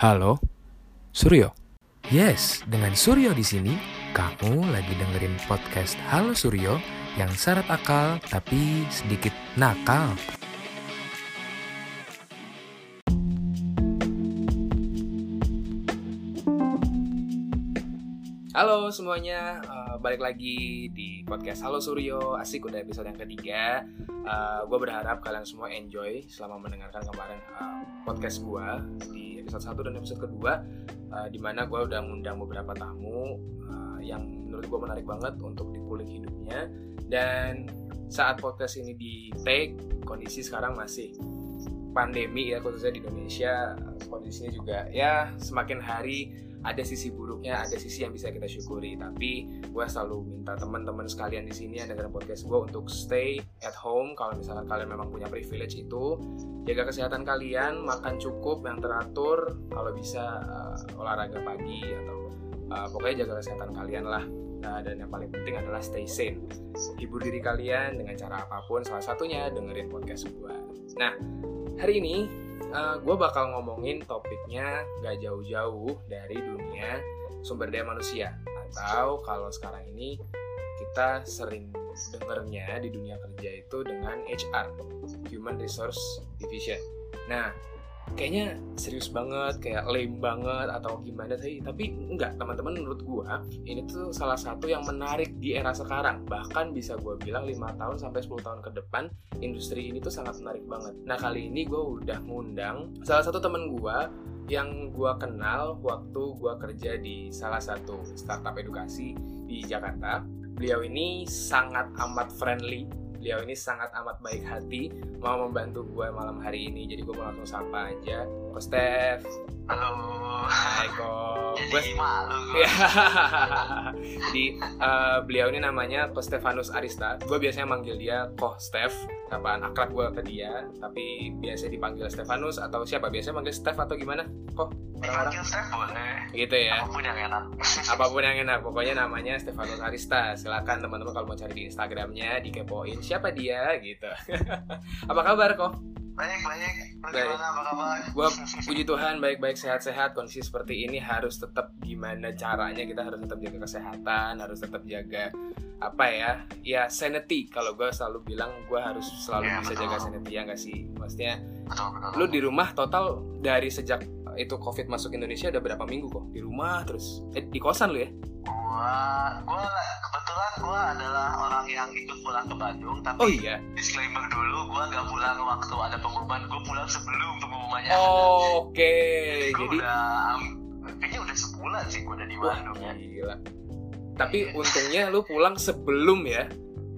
Halo, Suryo. Yes, dengan Suryo di sini, kamu lagi dengerin podcast Halo Suryo yang syarat akal tapi sedikit nakal. Halo semuanya, uh, balik lagi di podcast Halo Suryo. Asik udah episode yang ketiga. Uh, gue berharap kalian semua enjoy selama mendengarkan kemarin uh, podcast gue di episode 1 dan episode kedua uh, di mana gue udah ngundang beberapa tamu uh, yang menurut gue menarik banget untuk dikulik hidupnya dan saat podcast ini di take kondisi sekarang masih pandemi ya khususnya di Indonesia kondisinya juga ya semakin hari ada sisi buruknya, ada sisi yang bisa kita syukuri. Tapi gue selalu minta teman-teman sekalian di sini yang dengerin podcast gue untuk stay at home. Kalau misalkan kalian memang punya privilege itu, jaga kesehatan kalian, makan cukup yang teratur. Kalau bisa uh, olahraga pagi atau uh, pokoknya jaga kesehatan kalian lah. Nah, dan yang paling penting adalah stay sane. Hibur diri kalian dengan cara apa pun, salah satunya dengerin podcast gue. Nah, hari ini uh, eh, gue bakal ngomongin topiknya gak jauh-jauh dari dunia sumber daya manusia atau kalau sekarang ini kita sering dengernya di dunia kerja itu dengan HR Human Resource Division. Nah, kayaknya serius banget kayak lame banget atau gimana sih. Tapi enggak teman-teman menurut gua ini tuh salah satu yang menarik di era sekarang. Bahkan bisa gua bilang lima tahun sampai 10 tahun ke depan industri ini tuh sangat menarik banget. Nah kali ini gua udah ngundang salah satu temen gua yang gua kenal waktu gua kerja di salah satu startup edukasi di Jakarta. Beliau ini sangat amat friendly beliau ini sangat amat baik hati mau membantu gue malam hari ini jadi gue mau langsung sapa aja. Ko Steph halo. Hai Ko. Jadi malu. Ya. jadi uh, beliau ini namanya Ko Stefanus Arista. Gue biasanya manggil dia Ko Steph sapaan akrab gue ke dia. Tapi biasa dipanggil Stefanus atau siapa? Biasanya manggil Steph atau gimana kok dipanggil Steph boleh. Gitu ya. Apa pun yang enak. Apa pun yang enak. Pokoknya namanya Stefanus Arista. Silakan teman-teman kalau mau cari di Instagramnya dikepoin siapa dia gitu. Apa kabar kok baik baik. Bagaimana apa kabar? Gua puji Tuhan baik-baik sehat-sehat. Kondisi seperti ini harus tetap gimana caranya kita harus tetap jaga kesehatan harus tetap jaga apa ya ya sanity. Kalau gue selalu bilang gue harus selalu ya, bisa betul. jaga sanity ya nggak sih? Maksudnya betul, betul, lu di rumah total dari sejak itu covid masuk Indonesia udah berapa minggu kok? Di rumah terus eh, di kosan lu ya gua gua kebetulan gua adalah orang yang ikut pulang ke Bandung tapi oh iya? disclaimer dulu gua nggak pulang waktu ada pengumuman gua pulang sebelum pengumumannya oh, oke okay. jadi, jadi udah kayaknya udah sebulan sih gua udah di Bandung ya. gila. Tapi untungnya lu pulang sebelum ya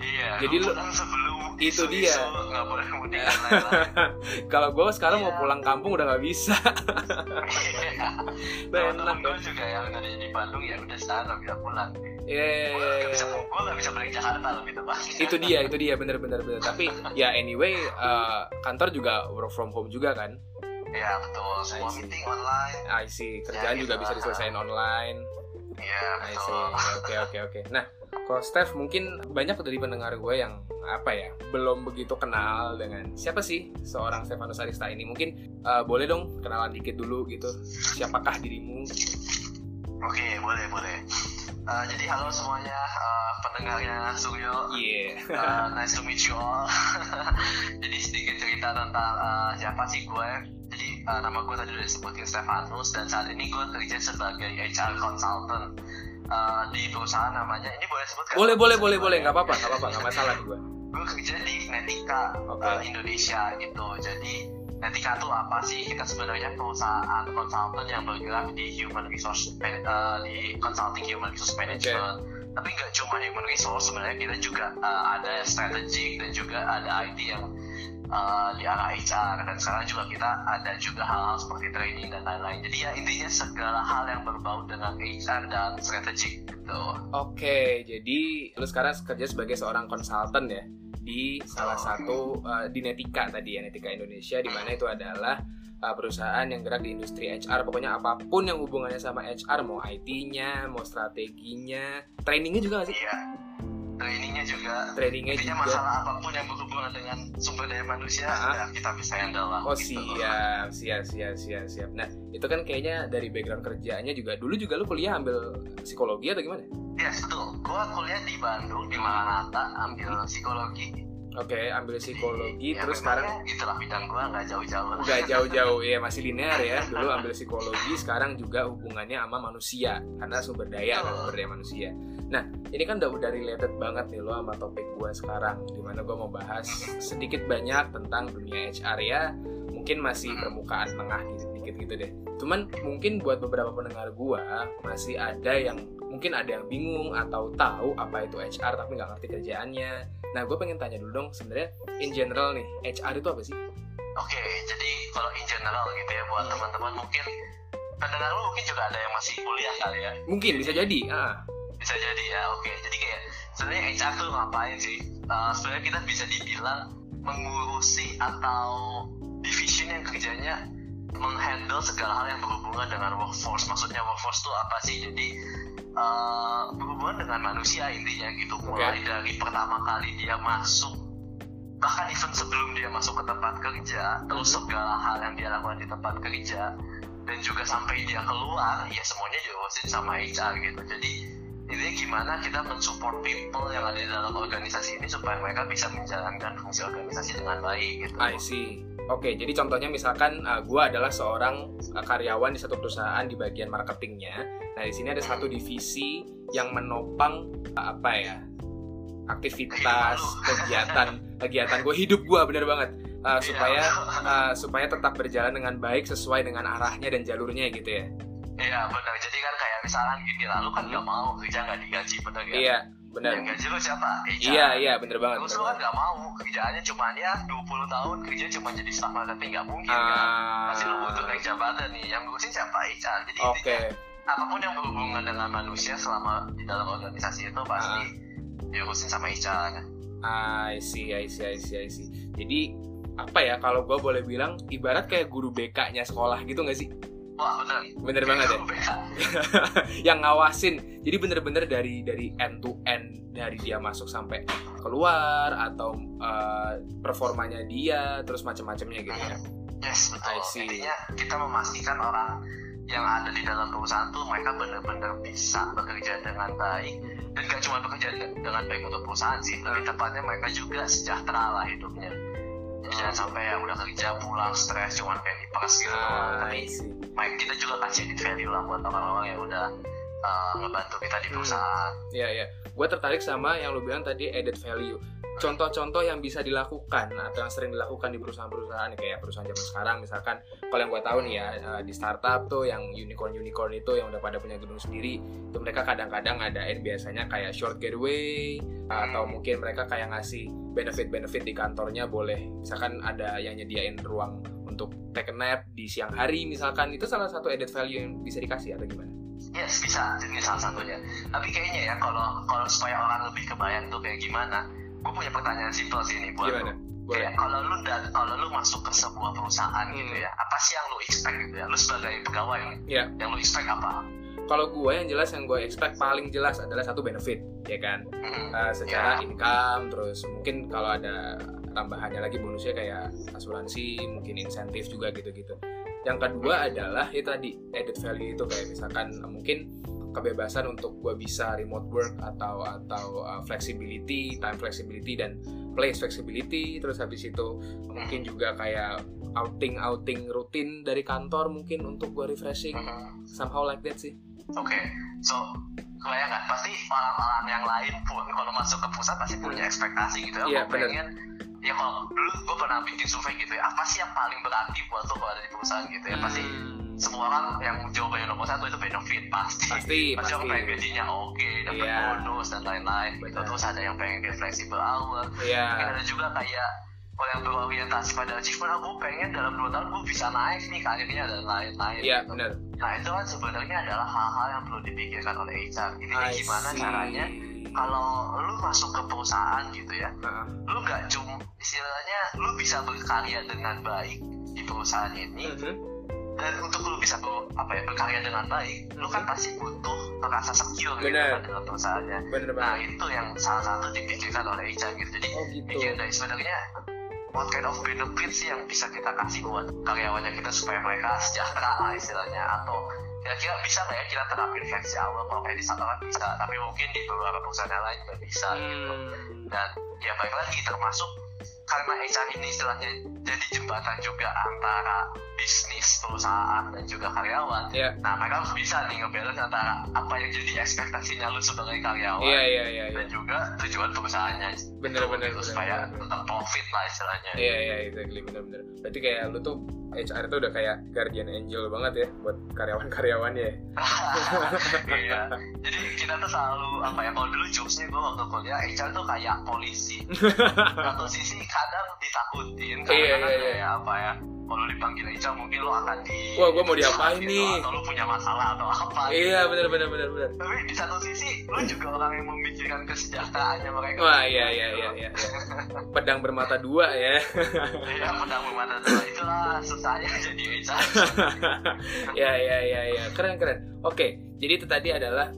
iya jadi lu sebelum itu dia nggak boleh mudik kalau gue sekarang yeah. mau pulang kampung udah nggak bisa yeah. teman-teman gue juga yang dari di Bandung ya udah sekarang bisa pulang Iya, yeah. gue gak bisa balik Jakarta loh gitu pak. Itu dia, itu dia, bener-bener bener. Tapi ya anyway, uh, kantor juga work from home juga kan? Iya betul. Semua meeting online. I see. Kerjaan ya, juga gitu. bisa diselesaikan online. Iya betul. Oke oke oke. Nah, kalau Steph mungkin banyak dari pendengar gue yang apa ya belum begitu kenal dengan siapa sih seorang Stefanus Arista ini. Mungkin uh, boleh dong kenalan dikit dulu gitu. Siapakah dirimu? Oke boleh boleh. Uh, jadi halo semuanya uh, pendengarnya Suryo. Yeah. uh, nice to meet you all. jadi sedikit cerita tentang uh, siapa sih gue. Jadi uh, nama gue tadi udah disebutin Stefanus dan saat ini gue kerja sebagai HR consultant uh, di perusahaan namanya. Ini boleh sebut kan? Boleh boleh boleh boleh nggak apa-apa nggak apa-apa nggak masalah gue. Gue kerja di Netika okay. uh, Indonesia gitu. Jadi Netika itu apa sih? Kita sebenarnya perusahaan konsultan yang bergerak di human resource uh, di consulting human resource management. Okay. Tapi nggak cuma human resource, sebenarnya kita juga uh, ada strategic dan juga ada IT yang uh, di arah HR dan sekarang juga kita ada juga hal-hal seperti training dan lain-lain. Jadi ya intinya segala hal yang berbau dengan HR dan strategic gitu. Oke, jadi lu sekarang kerja sebagai seorang konsultan ya? di salah satu uh, di Netika tadi ya Netika Indonesia di mana itu adalah uh, perusahaan yang gerak di industri HR pokoknya apa pun yang hubungannya sama HR mau IT-nya mau strateginya trainingnya juga gak sih? Iya trainingnya juga trainingnya intinya juga masalah apa pun yang berhubungan dengan sumber daya manusia ya kita bisa handle lah Oh gitu. siap, siap, siap, siap, siap. Nah itu kan kayaknya dari background kerjanya juga dulu juga lu kuliah ambil psikologi atau gimana? Yes, betul. Gua kuliah di Bandung di Maranatha ambil psikologi. Oke, ambil psikologi, Ya, terus sekarang itulah bidang gua nggak jauh-jauh. nggak jauh-jauh ya masih linear ya. Dulu ambil psikologi, sekarang juga hubungannya sama manusia karena sumber daya kan, sumber daya manusia. Nah ini kan udah udah related banget nih lo sama topik gue sekarang, di mana gue mau bahas sedikit banyak tentang dunia HR ya. Mungkin masih permukaan tengah dikit-dikit gitu deh. Cuman mungkin buat beberapa pendengar gue masih ada yang mungkin ada yang bingung atau tahu apa itu HR tapi nggak ngerti kerjaannya. Nah gue pengen tanya dulu dong sebenarnya in general nih HR itu apa sih? Oke, jadi kalau in general gitu ya buat Hmm. teman-teman mungkin pendengar lu mungkin juga ada yang masih kuliah kali ya. Mungkin bisa jadi. Ah, Bisa jadi ya. Oke, jadi kayak sebenarnya HR tuh ngapain sih? Uh, sebenarnya kita bisa dibilang mengurusi atau division yang kerjanya menghandle segala hal yang berhubungan dengan workforce. Maksudnya workforce itu apa sih? Jadi uh, berhubungan dengan manusia intinya gitu. Mulai dari pertama kali dia masuk bahkan even sebelum dia masuk ke tempat kerja, terus segala hal yang dia lakukan di tempat kerja dan juga sampai dia keluar, ya semuanya diurusin sama HR gitu. Jadi intinya gimana kita mensupport people yang ada di dalam organisasi ini supaya mereka bisa menjalankan fungsi organisasi dengan baik gitu. I see. Oke, jadi contohnya misalkan uh, gue adalah seorang uh, karyawan di satu perusahaan di bagian marketingnya. Nah, di sini ada satu divisi yang menopang uh, apa ya aktivitas, kegiatan, kegiatan gue hidup gue bener banget Uh, supaya uh, supaya tetap berjalan dengan baik sesuai dengan arahnya dan jalurnya gitu ya. Iya benar. Jadi kan kayak misalkan gini lalu kan nggak mau kerja nggak digaji benar ya? Iya, benar. Yang gaji lu siapa? HR. Iya, iya, bener banget. Terus lu kan nggak mau kerjaannya cuma ya 20 tahun kerja cuma jadi staff marketing nggak mungkin kan? Ah, Pasti lu butuh naik jabatan nih. Yang ngurusin siapa? HR. Jadi Oke. intinya apa pun yang berhubungan dengan manusia selama di dalam organisasi itu pasti diurusin sama HR. I see, I see, I see, I see. Jadi apa ya kalau gue boleh bilang ibarat kayak guru BK-nya sekolah gitu nggak sih? Wah bener. Bener banget ya. yang ngawasin jadi bener-bener dari dari end to end dari dia masuk sampai keluar atau uh, performanya dia terus macam-macamnya gitu ya Yes betul. Intinya kita memastikan orang yang ada di dalam perusahaan tuh mereka benar-benar bisa bekerja dengan baik dan gak cuma bekerja de- dengan baik untuk perusahaan sih, lebih tepatnya mereka juga sejahtera lah hidupnya. Jadi jangan sampai yang udah kerja pulang stres cuman kayak diperas gitu. Ah, Tapi baik kita juga kasih value lah buat orang-orang yang udah uh, ngebantu kita di perusahaan. ya ya gue tertarik sama yang lu bilang tadi added value. Contoh-contoh yang bisa dilakukan atau yang sering dilakukan di perusahaan-perusahaan kayak perusahaan zaman sekarang misalkan kalau yang gue tahu nih ya eh, di startup tuh yang unicorn unicorn itu yang udah pada punya gedung sendiri itu mereka kadang-kadang ngadain biasanya kayak short getaway atau mungkin mereka kayak ngasih benefit-benefit di kantornya boleh. Misalkan ada yang nyediain ruang untuk take a nap di siang hari misalkan. Itu salah satu added value yang bisa dikasih atau gimana? Yes bisa, ini salah satunya. Tapi kayaknya ya kalau kalau supaya orang lebih kebayang tuh kayak gimana, gue punya pertanyaan simpel sih ini buat Gimana? lu. Kayak kalau lu dan kalau lu masuk ke sebuah perusahaan Hmm. gitu ya, apa sih yang lu expect gitu ya? Lu sebagai pegawai nih, Iya. yang lu expect apa? kalau gue yang jelas yang gue expect paling jelas adalah satu benefit ya kan Hmm. Uh, secara Ya. income terus mungkin kalau ada tambahannya lagi bonusnya kayak asuransi mungkin insentif juga gitu-gitu yang kedua adalah itu tadi added value itu kayak misalkan mungkin kebebasan untuk gue bisa remote work atau atau uh, flexibility time flexibility dan place flexibility terus habis itu mungkin juga kayak outing outing rutin dari kantor mungkin untuk gue refreshing Hmm. somehow like that sih Oke, so kebayang nggak? Pasti orang-orang yang lain pun kalau masuk ke pusat pasti punya ekspektasi gitu ya. Iya, Gua bener. pengen ya kalau dulu gue pernah bikin survei gitu ya. Apa sih yang paling berarti buat lo kalau ada di perusahaan gitu ya? Pasti Hmm. semua orang yang jawabannya nomor satu itu benefit pasti. pasti Pasti orang pengen gajinya oke, dapat Iya. bonus dan lain-lain. Gitu. Terus ada yang pengen kayak flexible hour. Mungkin Iya. ada juga kayak kalau yang berorientasi pada achievement, aku pengen dalam dua tahun gue bisa naik nih karirnya dan lain-lain. Iya gitu. benar. Nah itu kan sebenarnya adalah hal-hal yang perlu dipikirkan oleh HR. Ini gimana caranya kalau lu masuk ke perusahaan gitu ya, Nah, lu nggak cuma istilahnya lu bisa berkarya dengan baik di perusahaan ini. Mhm. dan untuk lu bisa ber, apa ya berkarya dengan baik lu kan pasti butuh merasa secure gitu kan dengan perusahaannya. Bener nah itu yang salah satu dipikirkan oleh HR gitu. Jadi oh gitu. pikir dari sebenarnya what kind of benefit sih yang bisa kita kasih buat karyawannya kita supaya mereka sejahtera lah istilahnya atau kira-kira bisa nggak ya kita terapin versi awal kalau kayak di sana kan bisa tapi mungkin di beberapa perusahaan lain nggak bisa gitu Hmm. dan ya balik lagi termasuk karena HR ini istilahnya jadi jembatan juga antara bisnis perusahaan dan juga karyawan. Ya nah mereka harus bisa nih ngebalance antara apa yang jadi ekspektasinya lu sebagai karyawan iya iya iya iya. dan juga tujuan perusahaannya. Bener, Gitu, bener, gitu, bener, supaya bener. tetap profit lah istilahnya. Iya iya exactly bener bener. Berarti kayak lu tuh HR itu udah kayak guardian angel banget ya buat karyawan-karyawannya ya? Iya. Jadi kita tuh selalu apa ya kalau dulu jokesnya gue waktu kuliah HR tuh kayak polisi. Satu sisi kadang ditakutin karena Iya, iya, iya. kayak apa ya kalau dipanggil HR mungkin lo akan di Wah, gua mau diapain gitu, nih? atau lo punya masalah atau apa iya gitu. bener bener bener bener tapi di satu sisi lo juga orang yang memikirkan kesejahteraannya mereka wah iya iya iya iya iya. pedang bermata dua ya Iya, pedang bermata dua itulah susahnya jadi HR ya ya ya ya keren keren oke jadi itu tadi adalah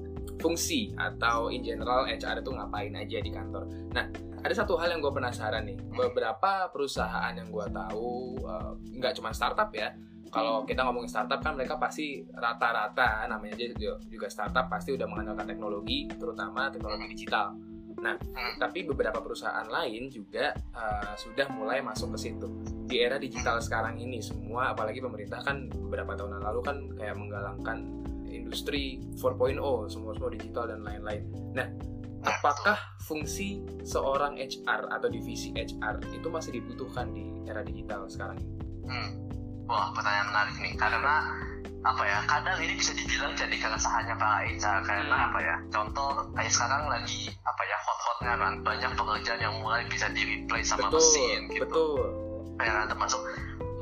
fungsi atau in general HR itu ngapain aja di kantor. Nah ada satu hal yang gue penasaran nih. Beberapa perusahaan yang gue tahu eh, nggak cuma startup ya kalau kita ngomongin startup kan mereka pasti rata-rata namanya aja juga- startup pasti udah mengandalkan teknologi terutama teknologi digital. Nah Hmm. tapi beberapa perusahaan lain juga eh, sudah mulai masuk ke situ. Di era digital sekarang ini semua apalagi pemerintah kan beberapa tahun lalu kan kayak menggalangkan industri 4.0 semua semua digital dan lain-lain. Nah, apakah fungsi seorang HR atau divisi HR itu masih dibutuhkan di era digital sekarang ini? Hmm. Wah, pertanyaan menarik nih. Karena apa ya? Kadang ini bisa dibilang jadi keresahannya para HR karena Hmm. apa ya? Contoh kayak sekarang lagi apa ya hot-hotnya kan banyak pekerjaan yang mulai bisa di replace sama betul, mesin gitu. betul. Ya kan termasuk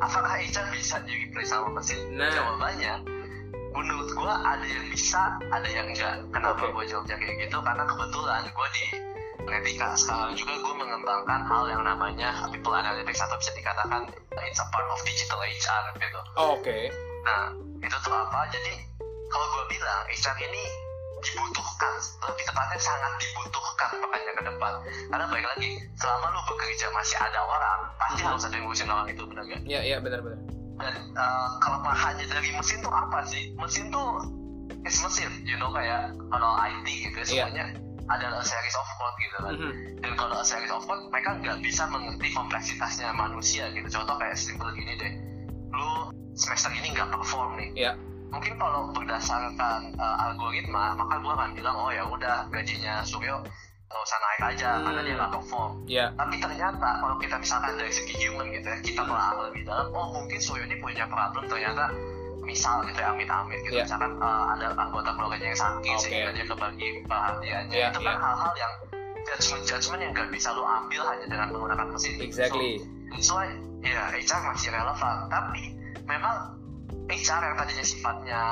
apakah HR bisa di replace sama mesin? Nah. Jawabannya menurut gua ada yang bisa, ada yang enggak. Kenapa Oke. gua jawabnya kayak gitu? Karena kebetulan gua di Netika sekarang juga gue mengembangkan hal yang namanya people analytics atau bisa dikatakan it's a part of digital HR gitu. Oh, Oke. Nah, itu tuh apa? Jadi kalau gue bilang HR ini dibutuhkan, lebih tepatnya sangat dibutuhkan makanya ke depan. Karena baik lagi, selama lu bekerja masih ada orang, pasti Mhm. harus ada yang ngurusin orang itu benar gak? Ya, ya benar-benar. Dan uh, kelemahannya dari mesin tuh apa sih? Mesin tuh is mesin, you know kayak kalau IT gitu ya, Iya. semuanya ada a series of code gitu kan. Mhm. Dan kalau series of code, mereka nggak bisa mengerti kompleksitasnya manusia gitu. Contoh kayak simple gini deh, lu semester ini nggak perform nih. Iya. Mungkin kalau berdasarkan uh, algoritma, maka gua akan bilang oh ya udah gajinya Suryo nggak usah naik aja Hmm. karena dia nggak perform. Ya, Tapi ternyata kalau kita misalkan dari segi human gitu ya, kita telah lebih dalam, oh mungkin Suryo ini punya problem ternyata misal gitu ya amit-amit gitu Iya. misalkan uh, ada anggota keluarganya yang sakit Oke. sehingga dia kebagi perhatiannya Iya, itu kan iya. hal-hal yang judgement judgement yang nggak bisa lo ambil hanya dengan menggunakan mesin exactly. so, why ya HR masih relevan tapi memang HR yang tadinya sifatnya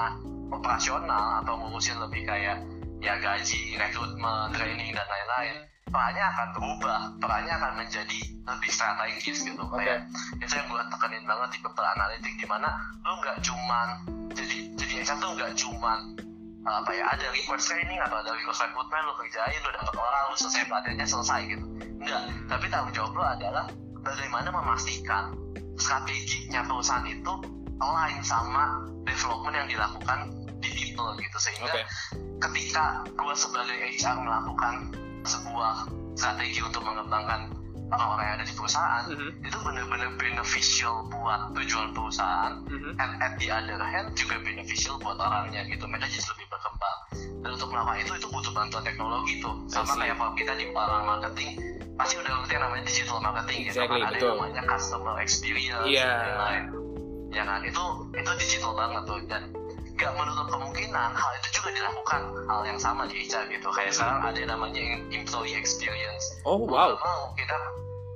operasional atau ngurusin lebih kayak ya gaji, rekrutmen, training dan lain-lain perannya akan berubah, perannya akan menjadi lebih strategis gitu. Oke. kayak itu yang gue tekenin banget di people analitik di mana lu nggak cuman jadi jadi HR tuh nggak cuman apa ya ada request training atau ada request recruitment lu kerjain lu dapat orang lu selesai pelatihannya selesai gitu. Enggak tapi tanggung jawab lu adalah bagaimana memastikan strateginya perusahaan itu align sama development yang dilakukan di people gitu sehingga Oke. ketika gue sebagai HR melakukan sebuah strategi untuk mengembangkan orang-orang yang ada di perusahaan Mhm. itu benar-benar beneficial buat tujuan perusahaan Mhm. and at the other hand juga beneficial buat orangnya gitu mereka jadi lebih berkembang dan untuk melakukan itu itu butuh bantuan teknologi tuh sama kayak kalau kita di orang marketing pasti udah ngerti yang namanya digital marketing gitu Exactly, kan ada betul. yang namanya customer experience Iya. dan lain-lain ya kan itu itu digital banget tuh dan gak menutup kemungkinan hal itu juga dilakukan hal yang sama di HR gitu. Kayak sekarang ada yang namanya employee experience. Oh wow. mau kita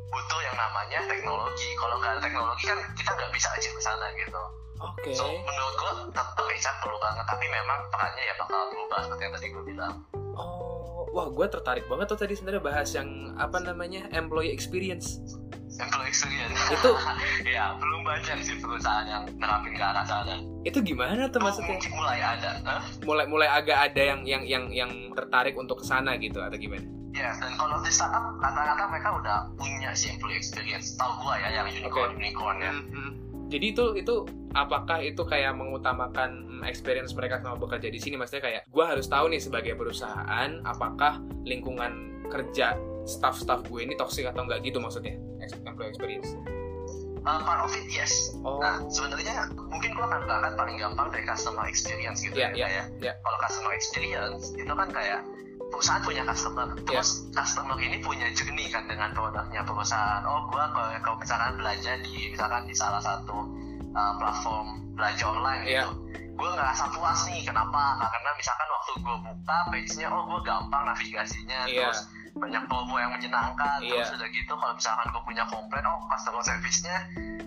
butuh yang namanya teknologi. Kalau nggak ada teknologi kan kita nggak bisa aja ke sana gitu. Oke. so menurut gua tetap HR perlu banget tapi memang perannya ya bakal berubah seperti yang tadi gua bilang Oh, wah gue tertarik banget tuh tadi sebenarnya bahas yang apa namanya employee experience. Employee experience. Itu ya belum banyak sih perusahaan yang nerapin ke arah sana. itu gimana tuh Oh, maksudnya? mungkin mulai ada. Hah? Mulai mulai agak ada yang yang yang yang tertarik untuk ke sana gitu atau gimana? Ya, dan kalau di startup rata-rata mereka udah punya sih employee experience. Tahu gua ya yang unicorn unicorn ya. Mhm. Jadi itu itu apakah itu kayak mengutamakan mm, experience mereka sama bekerja di sini? Maksudnya kayak gue harus tahu nih sebagai perusahaan apakah lingkungan kerja staff-staff gue ini toxic atau enggak gitu maksudnya employee experience. Uh, part of it yes. Oh, Nah, sebenarnya mungkin gua akan bahkan paling gampang dari customer experience gitu Iya, ya. iya, kayak iya. Kalau customer experience itu kan kayak perusahaan punya customer, Iya. terus customer ini punya journey kan dengan produknya perusahaan. Oh, gua kalau, kalau misalkan belanja di misalkan di salah satu uh, platform belanja online Iya. gitu, gue ngerasa puas nih. Kenapa? Karena misalkan waktu gue buka page-nya, oh gue gampang navigasinya, Iya. terus banyak promo yang menyenangkan, Iya. terus udah gitu kalau misalkan gue punya komplain, oh customer service-nya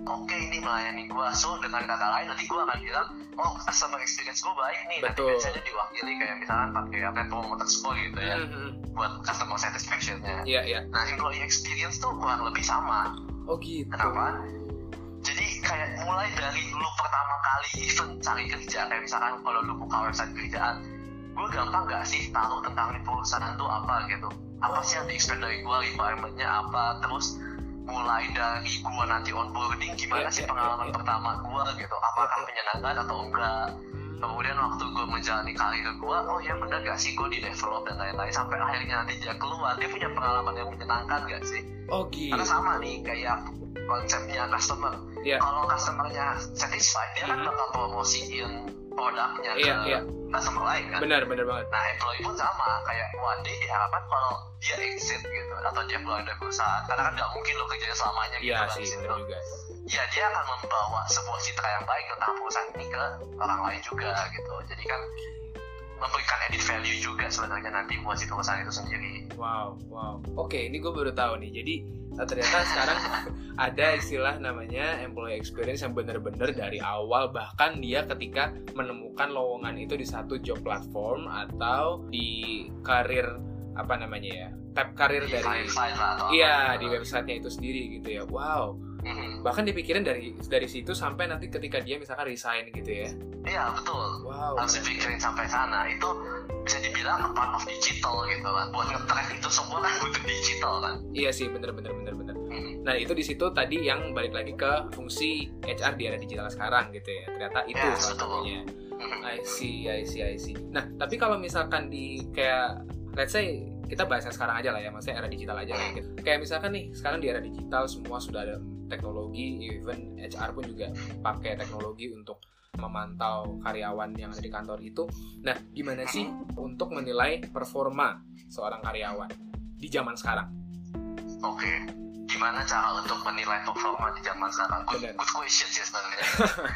oke ini melayani gue so dengan kata lain nanti gue akan bilang oh customer experience gue baik nih Betul. nanti biasanya diwakili kayak misalkan pakai apa yang promoter score gitu ya Mhm. buat customer satisfaction-nya Iya iya. nah employee experience tuh kurang lebih sama Oh gitu. kenapa jadi kayak mulai dari lu pertama kali even cari kerja kayak misalkan kalau lu buka website kerjaan gue gampang gak sih tahu tentang perusahaan itu apa gitu apa sih yang di expect dari gue requirementnya apa terus mulai dari gue nanti onboarding gimana Iya, sih iya, pengalaman iya, pertama gue gitu apakah menyenangkan atau enggak Hmm. kemudian waktu gue menjalani karir gue oh ya bener gak sih gue di develop dan lain-lain sampai akhirnya nanti dia keluar dia punya pengalaman yang menyenangkan gak sih Oh gitu. karena sama nih kayak konsepnya customer Iya. kalau customernya satisfied dia kan Mhm. bakal promosiin produknya Iya, ke iya. customer lain kan Benar benar banget. nah employee pun sama kayak one day diharapkan kalau dia exit gitu atau dia keluar dari perusahaan karena kan nggak mungkin lo kerja selamanya gitu Iya kan sih di situ. juga. ya dia akan membawa sebuah citra yang baik tentang perusahaan ini ke orang lain juga gitu jadi kan memberikan edit value juga sebenarnya nanti buat si perusahaan itu sendiri Wow, wow. Oke, ini gue baru tahu nih. Jadi eh, ternyata sekarang ada istilah namanya employee experience yang benar-benar dari awal bahkan dia ketika menemukan lowongan itu di satu job platform atau di karir apa namanya ya tab karir di dari iya di gitu. websitenya itu sendiri gitu ya. Wow. Mhm. Bahkan dipikirin dari dari situ sampai nanti ketika dia misalkan resign gitu ya. iya betul Wow. harus dipikirin sampai sana itu bisa dibilang part of digital gitu kan buat nge-track itu semua kan butuh digital kan Iya sih, bener bener bener bener. Mhm. Nah itu di situ tadi yang balik lagi ke fungsi HR di era digital sekarang gitu ya. Ternyata itu salah satunya. Mhm. I see, I see, I see. Nah tapi kalau misalkan di kayak let's say kita bahas yang sekarang aja lah ya, maksudnya era digital aja lah. Gitu. Kayak misalkan nih sekarang di era digital semua sudah ada teknologi, even HR pun juga pakai teknologi untuk memantau karyawan yang ada di kantor itu. Nah, gimana sih untuk menilai performa seorang karyawan di zaman sekarang? oke gimana cara untuk menilai performa di zaman sekarang good, good question sih sebenarnya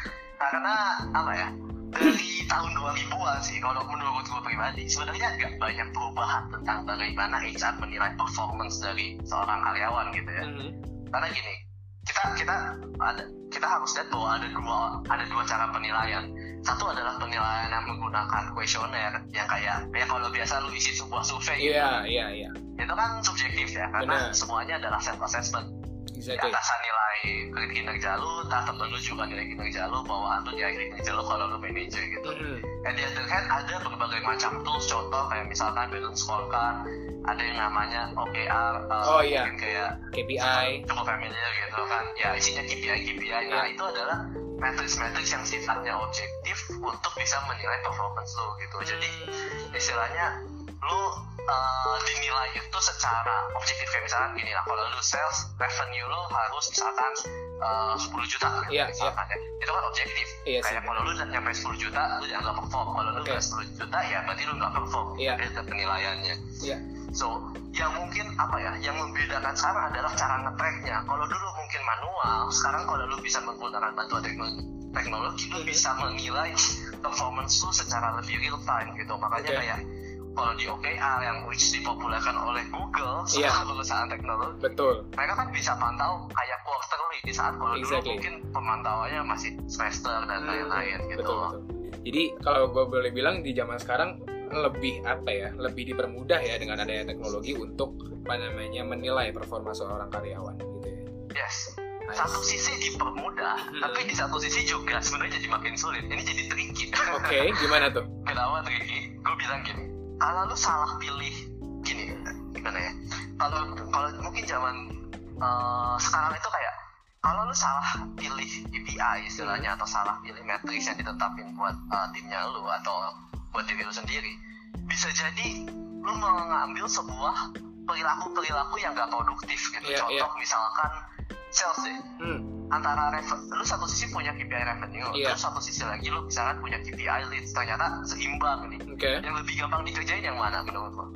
karena apa ya dari tahun 2000-an sih kalau menurut gue pribadi sebenarnya nggak banyak perubahan tentang bagaimana HR menilai performance dari seorang karyawan gitu ya Mhm. karena gini kita kita ada kita harus lihat bahwa ada dua ada dua cara penilaian satu adalah penilaian yang menggunakan kuesioner yang kayak ya kalau biasa lu isi sebuah survei gitu Iya, iya, iya. itu kan subjektif ya karena Benar. semuanya adalah self assessment di Exactly. atasan nilai kinerja lu temen lu juga nilai kinerja lu bawahan lu nilai kinerja lu kalau lu manajer gitu Mhm. and the other hand ada berbagai macam tools contoh kayak misalkan balance scorecard ada yang namanya OKR uh, Oh, iya. mungkin kayak KPI. cukup familiar gitu kan ya isinya KPI KPI nah Iya. itu adalah matrix-matrix yang sifatnya objektif untuk bisa menilai performance lo gitu jadi istilahnya lu uh, dinilai itu secara objektif kayak misalkan gini lah kalau lu sales revenue lu harus misalkan uh, 10 juta gitu, Iya, misalkan ya itu kan objektif sih, kayak kalau lu udah nyampe 10 juta lu nggak perform kalau lu Oke. nggak 10 juta ya berarti lu nggak perform Iya. itu penilaiannya Iya. So, yang mungkin apa ya, yang membedakan sekarang adalah cara nge-tracknya. Kalau dulu mungkin manual, sekarang kalau lu bisa menggunakan bantuan teknologi, teknologi lu Mhm. bisa menilai performance lu secara lebih real time gitu. Makanya Oke. kayak kalau di OKR yang which dipopulerkan oleh Google, Iya. sebuah perusahaan teknologi, Betul. mereka kan bisa pantau kayak quarterly di saat kalau Exactly. dulu mungkin pemantauannya masih semester dan Hmm, lain-lain gitu. Betul, betul. Jadi kalau gue boleh bilang di zaman sekarang lebih apa ya lebih dipermudah ya dengan adanya teknologi untuk apa namanya menilai performa seorang karyawan gitu ya yes satu sisi dipermudah hmm. tapi di satu sisi juga sebenarnya jadi makin sulit ini jadi tricky oke okay, gimana tuh kenapa tricky gue bilang gini kalau lu salah pilih gini gimana ya kalau kalau mungkin zaman uh, sekarang itu kayak kalau lu salah pilih KPI istilahnya atau salah pilih matriks yang ditetapin buat uh, timnya lu atau buat diri lu sendiri bisa jadi lu mengambil sebuah perilaku perilaku yang gak produktif gitu yeah, contoh yeah. misalkan sales deh hmm. antara revenue lu satu sisi punya KPI revenue yeah. terus satu sisi lagi lu misalkan punya KPI leads. Ternyata seimbang nih. Okay. yang lebih gampang dikerjain yang mana menurut lo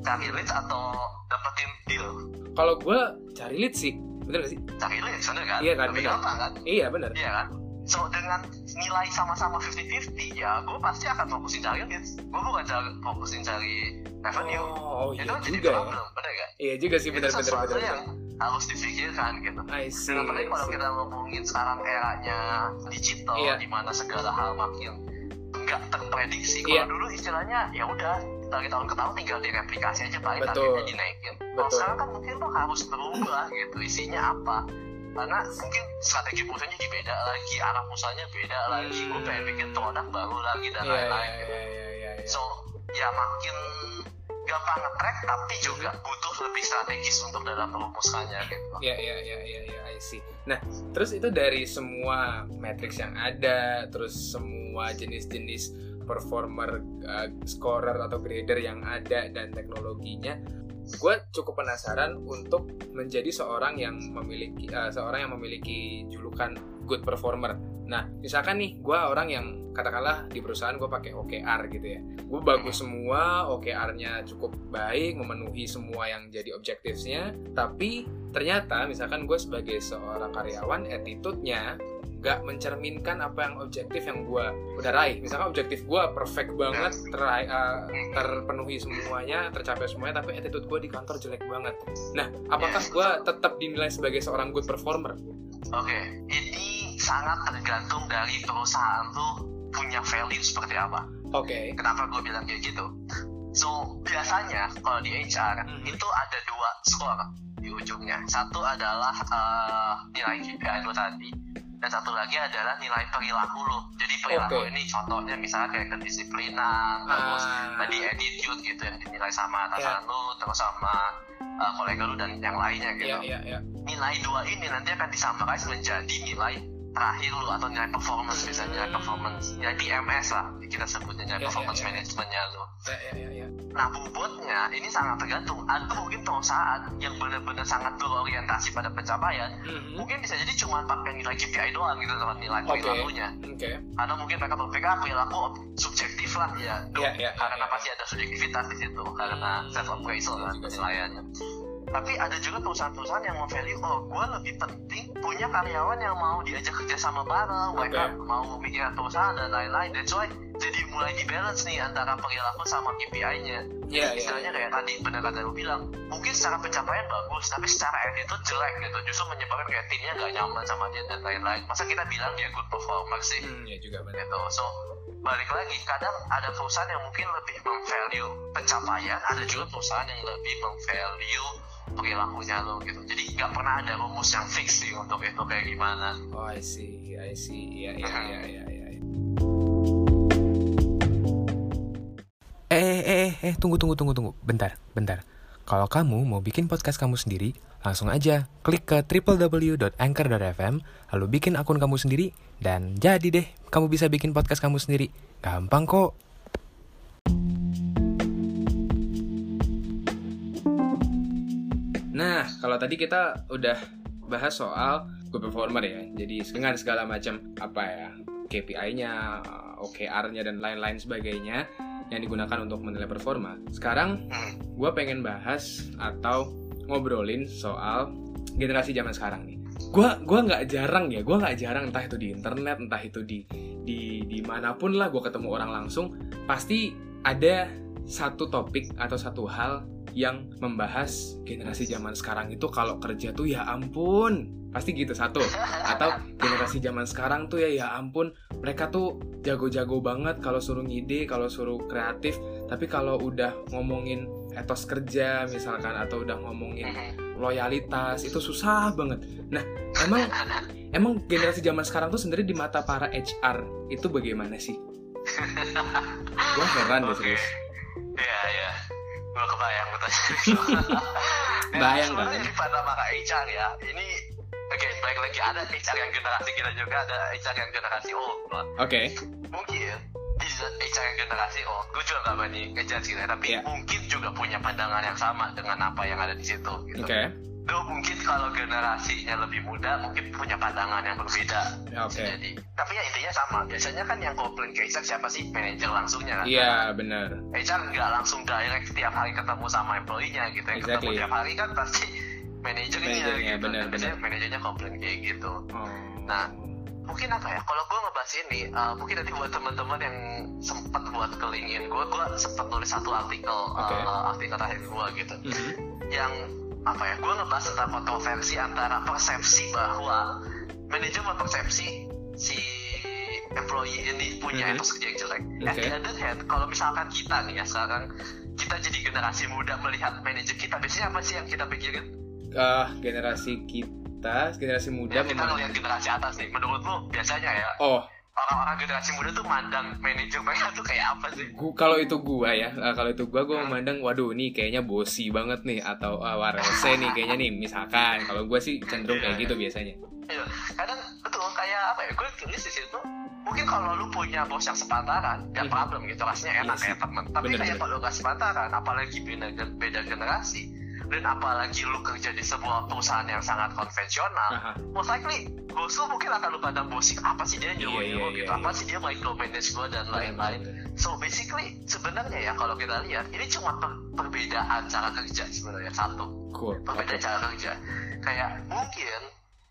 cari leads atau dapetin deal? Kalau gue cari leads sih. Bener gak sih? Cari leads bener kan? Iya kan lebih bener. gampang kan? Iya bener. Iya kan? So dengan nilai sama-sama 50-50 ya gue pasti akan fokusin cari leads. Gue bukan cari fokusin cari revenue. Oh, oh itu iya kan jadi juga problem ya. bener gak iya juga sih bener itu bener sesuatu bener, yang harus difikirkan gitu. I see, dan apalagi I kalau kita ngomongin sekarang eranya digital Iya. di mana segala hal makin nggak terprediksi. Kalau dulu istilahnya ya udah dari tahun ke tahun tinggal direplikasi aja paling targetnya dinaikin kalau sekarang kan mungkin lo harus berubah gitu. Isinya apa? Karena mungkin strategi perusahaannya jadi beda lagi arah perusahaannya beda lagi. Gue Hmm. pengen bikin produk baru lagi dan iya lain-lain gitu. iya iya iya iya. so ya makin gampang nge-track tapi juga butuh lebih strategis untuk dalam merumuskannya gitu Iya iya iya iya iya I see. Nah, terus itu dari semua matrix yang ada, terus semua jenis-jenis performer, uh, scorer atau grader yang ada dan teknologinya, gue cukup penasaran untuk menjadi seorang yang memiliki uh, seorang yang memiliki julukan good performer. Nah, misalkan nih, gue orang yang katakanlah di perusahaan gue pakai OKR gitu ya. Gue bagus semua, OKR-nya cukup baik, memenuhi semua yang jadi objektifnya. Tapi ternyata misalkan gue sebagai seorang karyawan, attitude-nya nggak mencerminkan apa yang objektif yang gue udah raih. Misalkan objektif gue perfect banget, terai- uh, terpenuhi semuanya, tercapai semuanya, tapi attitude gue di kantor jelek banget. Nah, apakah gue tetap dinilai sebagai seorang good performer? Oke, ini sangat tergantung dari perusahaan tuh punya value seperti apa. Oke. Kenapa gue bilang kayak gitu? So, biasanya kalau di HR Mhm. itu ada dua skor di ujungnya. Satu adalah eh, nilai KPI lo tadi, dan satu lagi adalah nilai perilaku lo. Jadi perilaku Oke. ini contohnya misalnya kayak kedisiplinan, terus Ah. tadi attitude gitu yang dinilai sama atasan lo, terus sama eh, kolega lo dan yang lainnya gitu Iya, iya, iya. nilai dua ini nanti akan disummarize menjadi nilai terakhir lu atau nilai performance misalnya nilai performance nilai PMS lah kita sebutnya nilai Ya, ya, performance ya. managementnya lu Iya, iya, iya, iya. nah bobotnya ini sangat tergantung ada mungkin perusahaan yang benar-benar sangat berorientasi pada pencapaian Mhm. mungkin bisa jadi cuma pakai nilai KPI doang gitu sama nilai Oke. perilakunya Oke. atau mungkin mereka berpikir ah, perilaku subjektif lah ya. Iya, iya, karena iya, iya. pasti ada subjektivitas di situ karena self appraisal kan Juga sih. penilaiannya tapi ada juga perusahaan-perusahaan yang memvalue oh gue lebih penting punya karyawan yang mau diajak kerja sama bareng mereka mau mikirin perusahaan dan lain-lain. That's why jadi mulai di balance nih antara perilaku sama KPI-nya Iya, iya. istilahnya kayak tadi benar kata lu bilang mungkin secara pencapaian bagus tapi secara attitude jelek gitu. Justru menyebabkan kayak timnya gak nyaman sama dia dan lain-lain. Masa kita bilang dia good performer sih? Hmm, ya juga benar. gitu. So balik lagi kadang ada perusahaan yang mungkin lebih memvalue pencapaian. Ada juga perusahaan yang lebih memvalue perilakunya lo gitu jadi nggak pernah ada rumus yang fix sih untuk itu kayak gimana Oh, I see, I see. Iya, iya, Mhm. iya, iya, iya. Eh, eh, eh, eh, tunggu, tunggu, tunggu, tunggu. Bentar, bentar. Kalau kamu mau bikin podcast kamu sendiri, langsung aja klik ke www.anchor.fm, lalu bikin akun kamu sendiri, dan jadi deh, kamu bisa bikin podcast kamu sendiri. Gampang kok. Nah, kalau tadi kita udah bahas soal good performer ya. Jadi dengan segala macam apa ya KPI-nya, OKR-nya dan lain-lain sebagainya yang digunakan untuk menilai performa. Sekarang Hmm. gue pengen bahas atau ngobrolin soal generasi zaman sekarang nih. Gua gua nggak jarang ya, gua nggak jarang entah itu di internet, entah itu di di di mana pun lah gue ketemu orang langsung, pasti ada satu topik atau satu hal yang membahas generasi zaman sekarang itu kalau kerja tuh ya ampun. Pasti gitu satu. Atau generasi zaman sekarang tuh ya ya ampun. Mereka tuh jago-jago banget kalau suruh ngide kalau suruh kreatif. Tapi kalau udah ngomongin etos kerja misalkan atau udah ngomongin loyalitas itu susah banget. Nah emang emang generasi zaman sekarang tuh sendiri di mata para HR itu bagaimana sih? Gue heran deh serius Iya iya, gue kebayang betul. Bayang kan? Sebenarnya di pada maka HR ya, ini Oke, baik lagi ada HR yang generasi kita juga ada HR yang generasi O. oke Mungkin di HR yang generasi O, gue juga gak berani ngejar sih, tapi Iya. mungkin juga punya pandangan yang sama dengan apa yang ada di situ. Gitu. oke Duh, mungkin kalau generasinya lebih muda, mungkin punya pandangan yang berbeda. Ya, oke. Bisa Jadi, tapi ya intinya sama. Biasanya kan yang komplain ke HR siapa sih? Manajer langsungnya kan. iya benar HR nggak langsung direct tiap hari ketemu sama employee-nya gitu. Yang ketemu Exactly. tiap hari kan pasti manajernya Manajernya, gitu. benar, Dan biasanya manajernya komplain kayak gitu. oh. Nah, mungkin apa ya? Kalau gue ngebahas ini, uh, mungkin nanti buat teman-teman yang sempat buat ke LinkedIn, gue gue sempat nulis satu artikel, Oke. uh, artikel terakhir gue gitu, Mhm. yang apa ya? Gue ngebahas tentang kontroversi antara persepsi bahwa manajer mempersepsi si employee ini punya Mhm. etos kerja yang jelek. At Oke. the other hand, kalau misalkan kita nih ya sekarang kita jadi generasi muda melihat manajer kita, biasanya apa sih yang kita pikirin? Eh, generasi kita generasi muda Ya, kita ngeliat generasi atas nih. Menurutmu biasanya ya oh orang-orang generasi muda tuh mandang manajer mereka tuh kayak apa sih? Kalau itu gua ya, eh, kalau itu gua gua memandang waduh nih kayaknya bosi banget nih atau ah, warese nih kayaknya nih misalkan. Kalau gua sih cenderung kayak gitu biasanya. Iya, kadang betul kayak apa ya? Gue tulis di situ. Mungkin kalau lu punya bos yang sepantaran, gak Mhm. problem gitu, rasanya enak Iya sih. kayak temen. Tapi Bener, kayak kalau gak sepantaran, apalagi beda, beda generasi, dan apalagi lu kerja di sebuah perusahaan yang sangat konvensional, Aha. most likely bos lu mungkin akan lu pandang bosik apa sih dia nyuruh Iya, nyuruh iya, gitu, iya, apa sih dia micromanage gue dan lain-lain. So basically sebenarnya ya kalau kita lihat ini cuma per- perbedaan cara kerja sebenarnya satu. Cool. perbedaan cara kerja. Kayak mungkin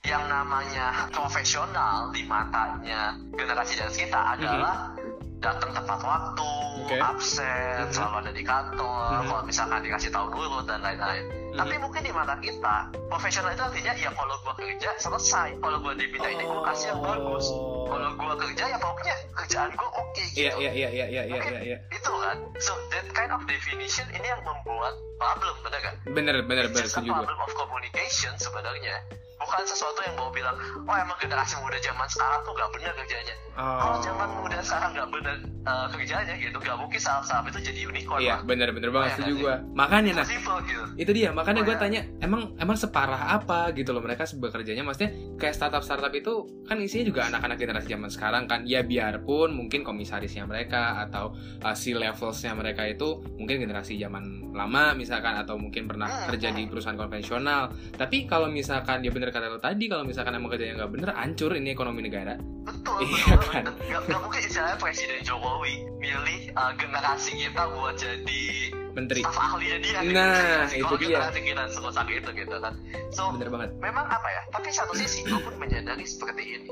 yang namanya profesional di matanya generasi dan kita adalah datang tepat waktu. Oke. absen, Mhm. selalu ada di kantor, Mhm. kalau misalkan dikasih tahu dulu dan lain-lain. Tapi Mhm. mungkin di mata kita, profesional itu artinya ya kalau gua kerja selesai, kalau gua dipindah ini gua kasih yang bagus. Kalau gua kerja ya pokoknya kerjaan gua oke gitu Iya iya iya iya iya iya iya. itu kan so that kind of definition ini yang membuat problem bener kan Bener bener bener setuju gua. problem of communication sebenarnya bukan sesuatu yang mau bilang oh emang generasi muda zaman sekarang tuh gak bener kerjanya kalau Oh. zaman muda sekarang gak bener uh, kerjanya gitu gak mungkin saham-saham itu jadi unicorn Iya Pak. bener bener banget Iya, setuju kan, gua. Makanya nah simple gitu itu dia makanya gue ya. tanya emang emang separah apa gitu loh mereka bekerjanya maksudnya kayak startup startup itu kan isinya juga anak-anak generasi zaman sekarang kan ya biarpun mungkin komisarisnya mereka atau uh, si levelsnya mereka itu mungkin generasi zaman lama misalkan atau mungkin pernah Hmm, kerja di perusahaan konvensional tapi kalau misalkan dia bener kata lo tadi kalau misalkan emang kerjanya nggak bener hancur ini ekonomi negara betul Iya, betul kan? gak, gak mungkin istilahnya presiden Jokowi milih uh, generasi kita buat jadi menteri staf ahlinya dia gitu. Nah, itu dia. kita itu gitu kan so bener banget memang apa ya tapi satu sisi gue pun menyadari seperti ini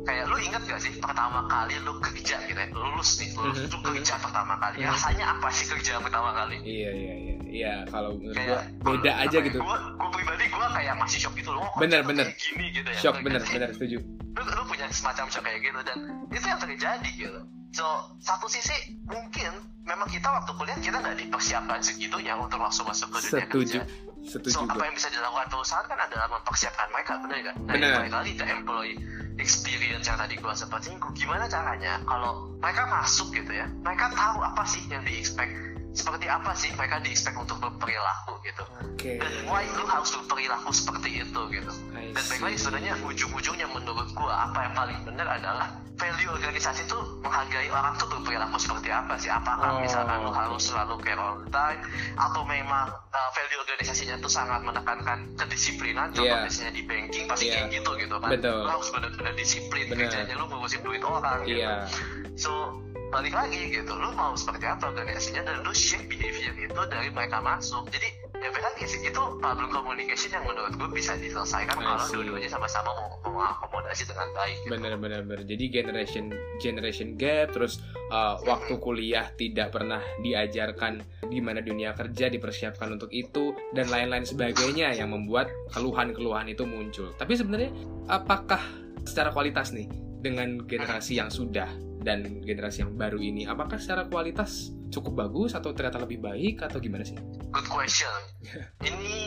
kayak lu inget gak sih pertama kali lu kerja gitu ya? Lulus nih lulus Mhm, lu kerja pertama kali. Mhm. rasanya apa sih kerja pertama kali? Iya iya iya. Iya kalau menurut kayak beda aja gitu. Gue gue pribadi gue kayak masih shock gitu loh kok Bener, bener. gini gitu ya. Shock bener bener setuju. Lu, lu punya semacam shock kayak gitu dan itu yang terjadi gitu. So satu sisi mungkin memang kita waktu kuliah kita nggak dipersiapkan segitunya untuk langsung masuk ke dunia setuju. kerja setuju So, apa gue yang bisa dilakukan perusahaan kan adalah mempersiapkan mereka, benar kan? Nah, Benar. lagi ke employee experience yang tadi gua sempat singgung. Gimana caranya kalau mereka masuk gitu ya, mereka tahu apa sih yang di expect, seperti apa sih mereka di expect untuk berperilaku gitu. oke Dan why lu harus berperilaku seperti itu gitu. Dan baik lagi sebenarnya ujung-ujungnya menurut gua apa yang paling benar adalah value organisasi itu menghargai orang tuh berperilaku seperti apa sih? Apakah Oh, misalkan lu harus selalu care all the time atau memang uh, value organisasinya tuh sangat menekankan kedisiplinan contoh Iya. biasanya di banking pasti Iya. kayak gitu gitu kan Betul. lu harus benar-benar disiplin Bener. kerjanya lu ngurusin duit orang gitu iya so balik lagi gitu. Lu mau seperti apa? Organisasinya dan lu shape behavior itu dari mereka masuk. Jadi ya benar sih itu problem communication yang menurut gue bisa diselesaikan I kalau dua-duanya sama-sama mau mengakomodasi dengan baik gitu. bener bener bener. Jadi generation generation gap terus uh, waktu kuliah tidak pernah diajarkan gimana dunia kerja dipersiapkan untuk itu dan lain-lain sebagainya yang membuat keluhan-keluhan itu muncul. Tapi sebenarnya apakah secara kualitas nih dengan generasi yang sudah dan generasi yang baru ini apakah secara kualitas cukup bagus atau ternyata lebih baik atau gimana sih Good question. Ini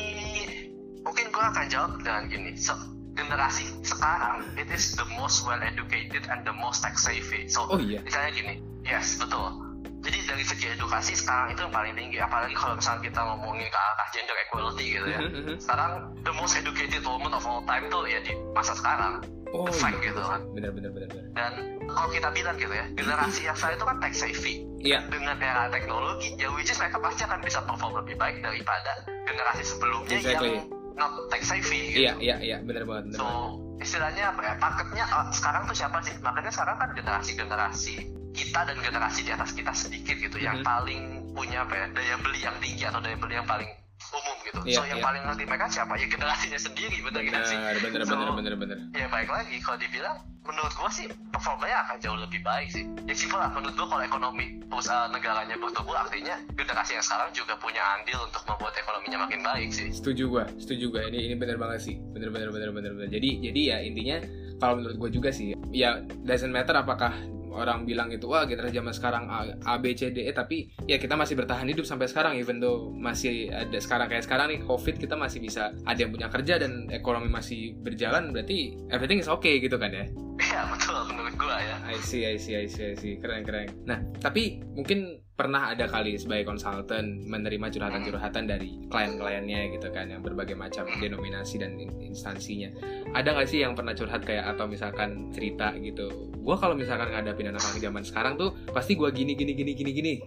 mungkin gue akan jawab dengan gini. Se generasi sekarang it is the most well educated and the most tech savvy. So oh iya misalnya gini, yes betul. Jadi dari segi edukasi sekarang itu yang paling tinggi. Apalagi kalau misalnya kita ngomongin ke arah gender equality gitu ya. Mhm, mhm. Sekarang the most educated woman of all time tuh ya di masa sekarang. Oh fact iya gitu kan. bener bener bener bener Dan kalau kita bilang gitu ya, generasi yang saya itu kan tech savvy. iya dengan era teknologi ya which is mereka pasti akan bisa perform lebih baik daripada generasi sebelumnya Exactly. yang not tech savvy gitu. iya iya iya bener banget bener so banget. istilahnya apa ya marketnya uh, sekarang tuh siapa sih marketnya sekarang kan generasi generasi kita dan generasi di atas kita sedikit gitu yang Mhm. paling punya apa ya daya beli yang tinggi atau daya beli yang paling umum gitu. Iya, so yang iya. paling ngerti mereka siapa? Ya generasinya sendiri bener bener gak sih. bener So, bener bener bener ya baik lagi. Kalau dibilang menurut gua sih performanya akan jauh lebih baik sih. Ya simpel lah menurut gua kalau ekonomi perusahaan negaranya bertumbuh artinya generasi yang sekarang juga punya andil untuk membuat ekonominya makin baik sih. Setuju gua setuju gua. Ini ini bener banget sih. Bener bener bener bener bener jadi jadi ya intinya kalau menurut gua juga sih ya doesn't matter apakah orang bilang itu wah generasi zaman sekarang A, A B C D E tapi ya kita masih bertahan hidup sampai sekarang even though masih ada sekarang kayak sekarang nih covid kita masih bisa ada yang punya kerja dan ekonomi masih berjalan berarti everything is okay gitu kan ya Iya betul menurut gua ya I see, I see, I see, I see. Keren, keren. Nah, tapi mungkin pernah ada kali sebagai konsultan menerima curhatan-curhatan dari klien-kliennya gitu kan, yang berbagai macam denominasi dan in- instansinya. Ada nggak sih yang pernah curhat kayak atau misalkan cerita gitu? Gua kalau misalkan ngadapin anak-anak zaman sekarang tuh pasti gua gini, gini, gini, gini, gini.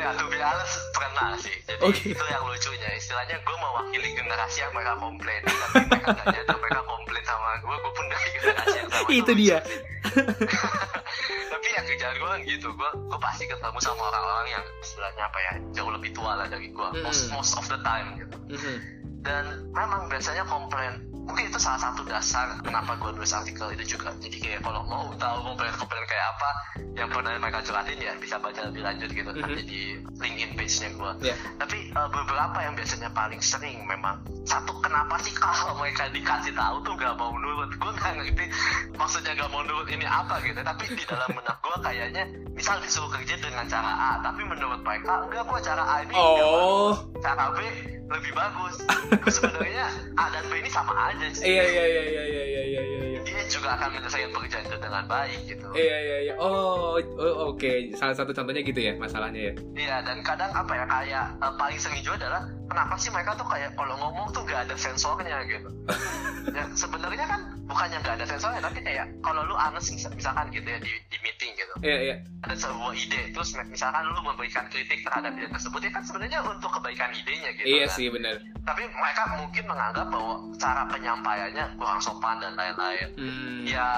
Ya, to be honest, pernah sih. Jadi Oke. itu yang lucunya. Istilahnya gue mewakili generasi yang mereka komplain. Tapi mereka nyadar mereka komplain sama gue. Gue pun dari generasi yang sama. Itu dia. Kerjaan gue kan gitu. Gue gue pasti ketemu sama orang-orang yang istilahnya apa ya jauh lebih tua lah dari gue. Most Hmm. most of the time gitu. Mhm. Dan memang biasanya komplain. Mungkin itu salah satu dasar kenapa gue nulis artikel itu juga. Jadi kayak kalau mau tahu komplain-komplain kayak apa yang pernah mereka curhatin ya bisa baca lebih lanjut gitu. Mhm. Nanti di LinkedIn page-nya gue. Ya. Tapi uh, beberapa yang biasanya paling sering memang satu kenapa sih kalau mereka dikasih tahu tuh gak mau nurut gue nggak ngerti maksudnya gak mau nurut ini apa gitu tapi di dalam benak gue kayaknya misal disuruh kerja dengan cara A tapi menurut mereka enggak gue cara A ini Oh, bagus. cara B lebih bagus sebenarnya A dan B ini sama aja aja sih. Iya iya iya iya iya iya iya iya. Dia juga akan menyelesaikan pekerjaan itu dengan baik gitu. Iya iya iya. Oh, oh oke. Okay. Salah satu contohnya gitu ya masalahnya ya. Iya dan kadang apa ya kayak uh, paling sering juga adalah kenapa sih mereka tuh kayak kalau ngomong tuh gak ada sensornya gitu. ya sebenarnya kan bukannya gak ada sensornya tapi kayak kalau lu anes misalkan gitu ya di, di meeting gitu. Iya iya. Ada sebuah ide terus misalkan lu memberikan kritik terhadap ide tersebut ya kan sebenarnya untuk kebaikan idenya gitu. Iya kan? sih benar tapi mereka mungkin menganggap bahwa cara penyampaiannya kurang sopan dan lain-lain. Hmm. Ya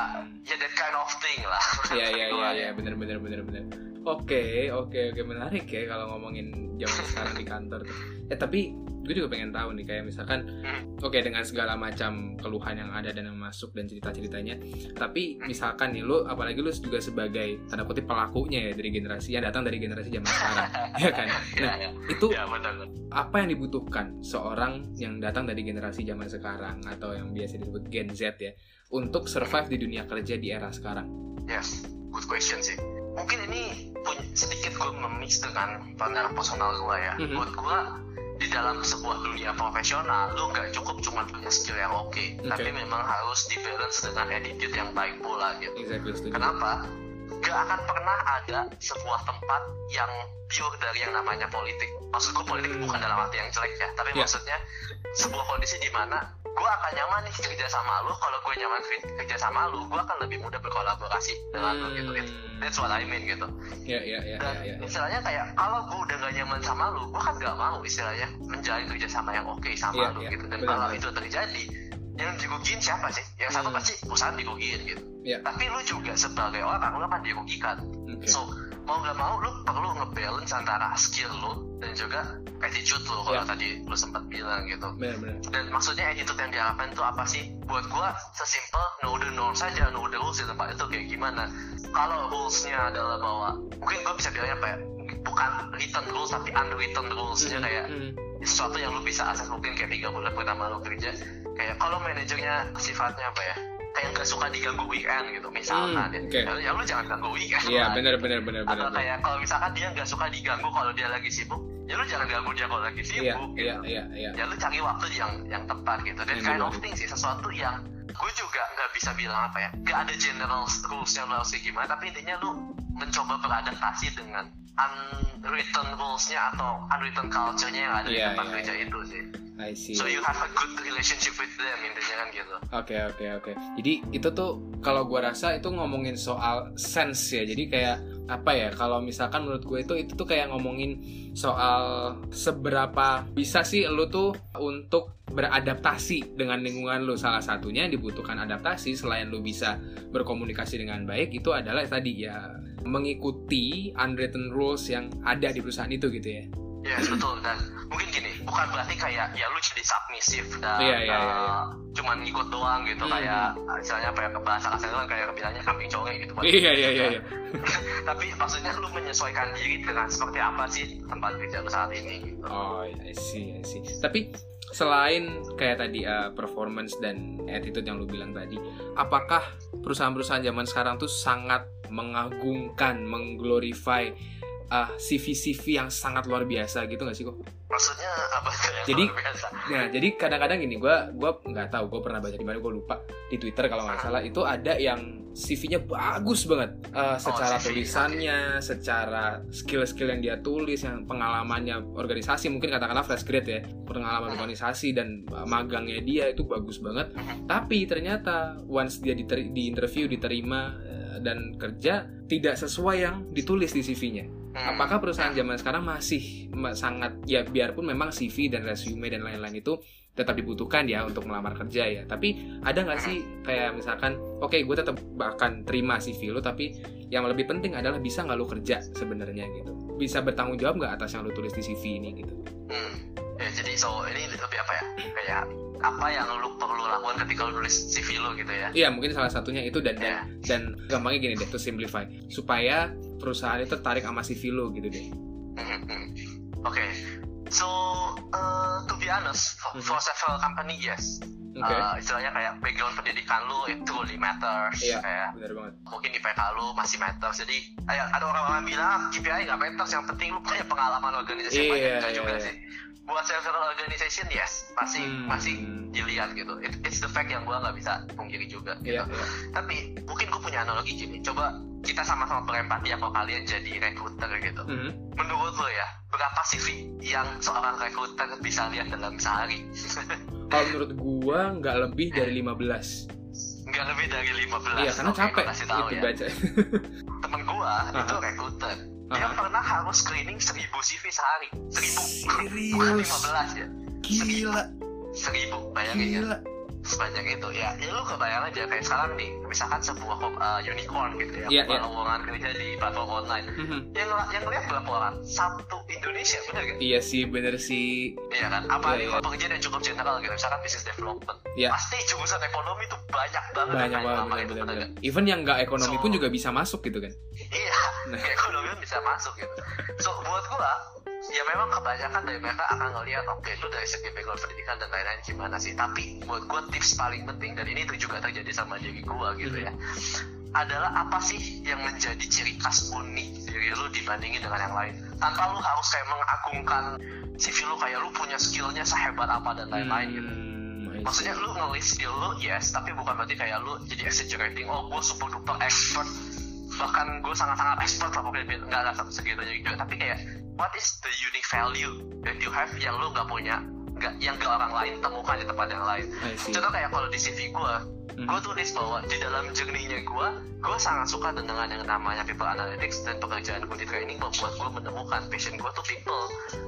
ya that kind of thing lah. Iya iya iya iya ya. benar benar benar benar. Oke oke oke menarik ya kalau ngomongin zaman sekarang di kantor tuh. Ya tapi gue juga pengen tahu nih kayak misalkan Hmm. oke dengan segala macam keluhan yang ada dan yang masuk dan cerita ceritanya. Tapi Hmm. misalkan nih lu apalagi lu juga sebagai tanda kutip pelakunya ya dari generasi yang datang dari generasi zaman sekarang, ya kan? Iya, Nah iya. itu Ya benar. apa yang dibutuhkan seorang yang datang dari generasi zaman sekarang atau yang biasa disebut Gen Z ya untuk survive di dunia kerja di era sekarang? Yes, good question sih. Mungkin ini punya sedikit gue memix dengan pandangan personal gue ya. Mhm. Buat gue di dalam sebuah dunia profesional, lu nggak cukup cuma punya skill yang oke, tapi memang harus di balance dengan attitude yang baik pula gitu. Exactly. Kenapa? Gak akan pernah ada sebuah tempat yang pure dari yang namanya politik. Maksud gue politik Hmm. bukan dalam arti yang jelek ya, tapi Ya. maksudnya sebuah kondisi di mana gue akan nyaman nih kerja sama lu. Kalau gue nyaman ker- kerja sama lu, gue akan lebih mudah berkolaborasi dengan lu gitu. It- Hmm. That's what I mean gitu. Ya ya ya Dan ya. ya. istilahnya kayak kalau gue udah gak nyaman sama lu, gue kan gak mau istilahnya menjalin kerjasama yang oke sama Iya, lu iya, gitu. Dan kalau itu terjadi, yang dirugiin siapa sih? Yang satu Hmm. pasti perusahaan dirugiin gitu. Iya. Tapi lu juga sebagai orang lu akan dirugikan. Oke. So mau nggak mau lu perlu ngebalance antara skill lu dan juga attitude lu kalau Ya. tadi lu sempat bilang gitu benar-benar dan maksudnya attitude yang diharapkan itu apa sih buat gua sesimpel know the norm saja know the rules di tempat itu kayak gimana kalau rulesnya adalah bahwa mungkin gua bisa bilangnya apa ya bukan written rules tapi unwritten rulesnya kayak Hmm. sesuatu yang lu bisa akses mungkin kayak tiga bulan pertama lu kerja kayak kalau manajernya sifatnya apa ya? Kayak nggak suka diganggu weekend gitu misalkan Hmm, ya, oke. ya lu jangan ganggu weekend. Iya lah. benar benar benar atau benar kayak kalau misalkan dia nggak suka diganggu kalau dia lagi sibuk ya lu jangan ganggu dia kalau lagi sibuk iya gitu. iya iya. Iya ya lu cari waktu yang yang tepat gitu. Dan Iya, kind of thing sih sesuatu yang gue juga nggak bisa bilang apa ya. Nggak ada general rules yang lu harus gimana tapi intinya lu mencoba beradaptasi dengan unwritten rules-nya atau unwritten culture-nya yang ada di Iya, tempat iya, kerja iya. itu sih I see so you have a good relationship with them intinya kan gitu Oke oke oke. Jadi itu tuh kalau gua rasa itu ngomongin soal sense ya. Jadi kayak apa ya? Kalau misalkan menurut gue itu itu tuh kayak ngomongin soal seberapa bisa sih lu tuh untuk beradaptasi dengan lingkungan lu. Salah satunya yang dibutuhkan adaptasi selain lu bisa berkomunikasi dengan baik itu adalah tadi ya mengikuti unwritten rules yang ada di perusahaan itu gitu ya. Yes betul dan mungkin gini bukan berarti kayak ya lu jadi submissive dan Iya, iya, iya, iya. uh, cuman ngikut doang gitu Hmm. kayak apa ya bahasa kasarnya kan kayak bilangnya kambing cowok gitu Iya iya iya. iya. tapi maksudnya lu menyesuaikan diri dengan seperti apa sih tempat kerja lu saat ini gitu. Oh, I see, I see. Tapi selain kayak tadi uh, performance dan attitude yang lu bilang tadi, apakah perusahaan-perusahaan zaman sekarang tuh sangat mengagungkan, mengglorify uh, CV-CV yang sangat luar biasa gitu nggak sih kok? Maksudnya apa tuh yang Jadi- luar biasa? Nah, jadi kadang-kadang gini, gua gua nggak tahu, gue pernah baca di mana, gue lupa di Twitter kalau nggak salah itu ada yang CV-nya bagus banget, Uh, secara CV, tulisannya, secara skill-skill yang dia tulis, yang pengalamannya organisasi, mungkin katakanlah fresh grade ya, pengalaman organisasi dan uh, magangnya dia itu bagus banget. Tapi ternyata once dia di interview diterima uh, dan kerja tidak sesuai yang ditulis di CV-nya. Hmm. Apakah perusahaan zaman sekarang masih ma- sangat ya biarpun memang CV dan resume dan lain-lain itu tetap dibutuhkan ya untuk melamar kerja ya. Tapi ada nggak sih kayak misalkan, oke gue tetap bahkan terima CV lu, tapi yang lebih penting adalah bisa nggak lu kerja sebenarnya gitu. Bisa bertanggung jawab nggak atas yang lu tulis di CV ini gitu. Hmm. Ya, jadi so ini lebih apa ya? Kayak apa yang lu perlu lakukan ketika lu nulis CV lu gitu ya? Iya mungkin salah satunya itu dan dan, Ya. dan gampangnya gini deh to simplify supaya perusahaan itu tertarik sama CV lu gitu deh. Hmm, hmm. Oke. So, uh, to be honest, for, for several company, yes. Oke. Uh, istilahnya kayak background pendidikan lu itu really matters. Iya. Kayak Benar banget. mungkin IPK lu masih matters. Jadi kayak ada orang-orang bilang "Ah, KPI nggak matters, yang penting lu punya pengalaman organisasi Iya, iya, juga iya. sih. Buat several organization, yes, masih Hmm. masih dilihat gitu. It- it's the fact yang gua nggak bisa pungkiri juga gitu. Iya. iya. Tapi mungkin gue punya analogi gini. Coba kita sama-sama berempati ya kalau kalian jadi recruiter gitu. Mhm. Menurut lo ya, berapa CV yang seorang recruiter bisa lihat dalam sehari? Kalau menurut gua nggak lebih dari 15. Nggak lebih dari 15. Iya, karena Oke, capek kasih tahu itu ya. baca. Temen gua itu Aha. recruiter. Dia Aha. pernah harus screening 1000 CV sehari. 1000. Serius? Bukan 15 ya. Gila, 1000. Bayangin ya. Sebanyak itu ya. Ya lu kebayang aja kayak sekarang nih, misalkan sebuah uh, unicorn gitu ya. Iya, iya. lowongan kerja di platform online. Mhm. Yang yang lihat berapa orang? Satu Indonesia, bener gak? Iya sih, bener sih. Iya kan? Iya, iya. kalau pekerjaan yang cukup general gitu, misalkan business development. Iya. Pasti jurusan ekonomi tuh banyak banget Banyak yang kayak banget, bener, itu, bener, bener? Even yang nggak ekonomi So- pun juga bisa masuk gitu kan. Iya, Nah. ekonomi pun bisa masuk gitu. So buat gua, ya memang kebanyakan dari mereka akan ngelihat oke itu dari segi background pendidikan dan lain-lain gimana sih. Tapi buat gua tips paling penting dan ini tuh juga terjadi sama diri gua gitu ya. Adalah apa sih yang menjadi ciri khas unik diri lu dibandingin dengan yang lain. Tanpa lu harus kayak mengagungkan CV lu kayak lu punya skillnya sehebat apa dan lain-lain gitu. Hmm, maksudnya lu ngelis skill lu yes tapi bukan berarti kayak lu jadi exaggerating oh gue super duper expert bahkan gue sangat sangat expert lah pokoknya nggak ada satu segitunya juga tapi kayak what is the unique value that you have yang lu nggak punya nggak yang gak orang lain temukan di tempat yang lain contoh kayak kalau di CV gue Hmm. gue tulis bahwa di dalam journey-nya gue gue sangat suka dengan yang namanya people analytics dan pekerjaan gue di training membuat gue menemukan passion gue tuh people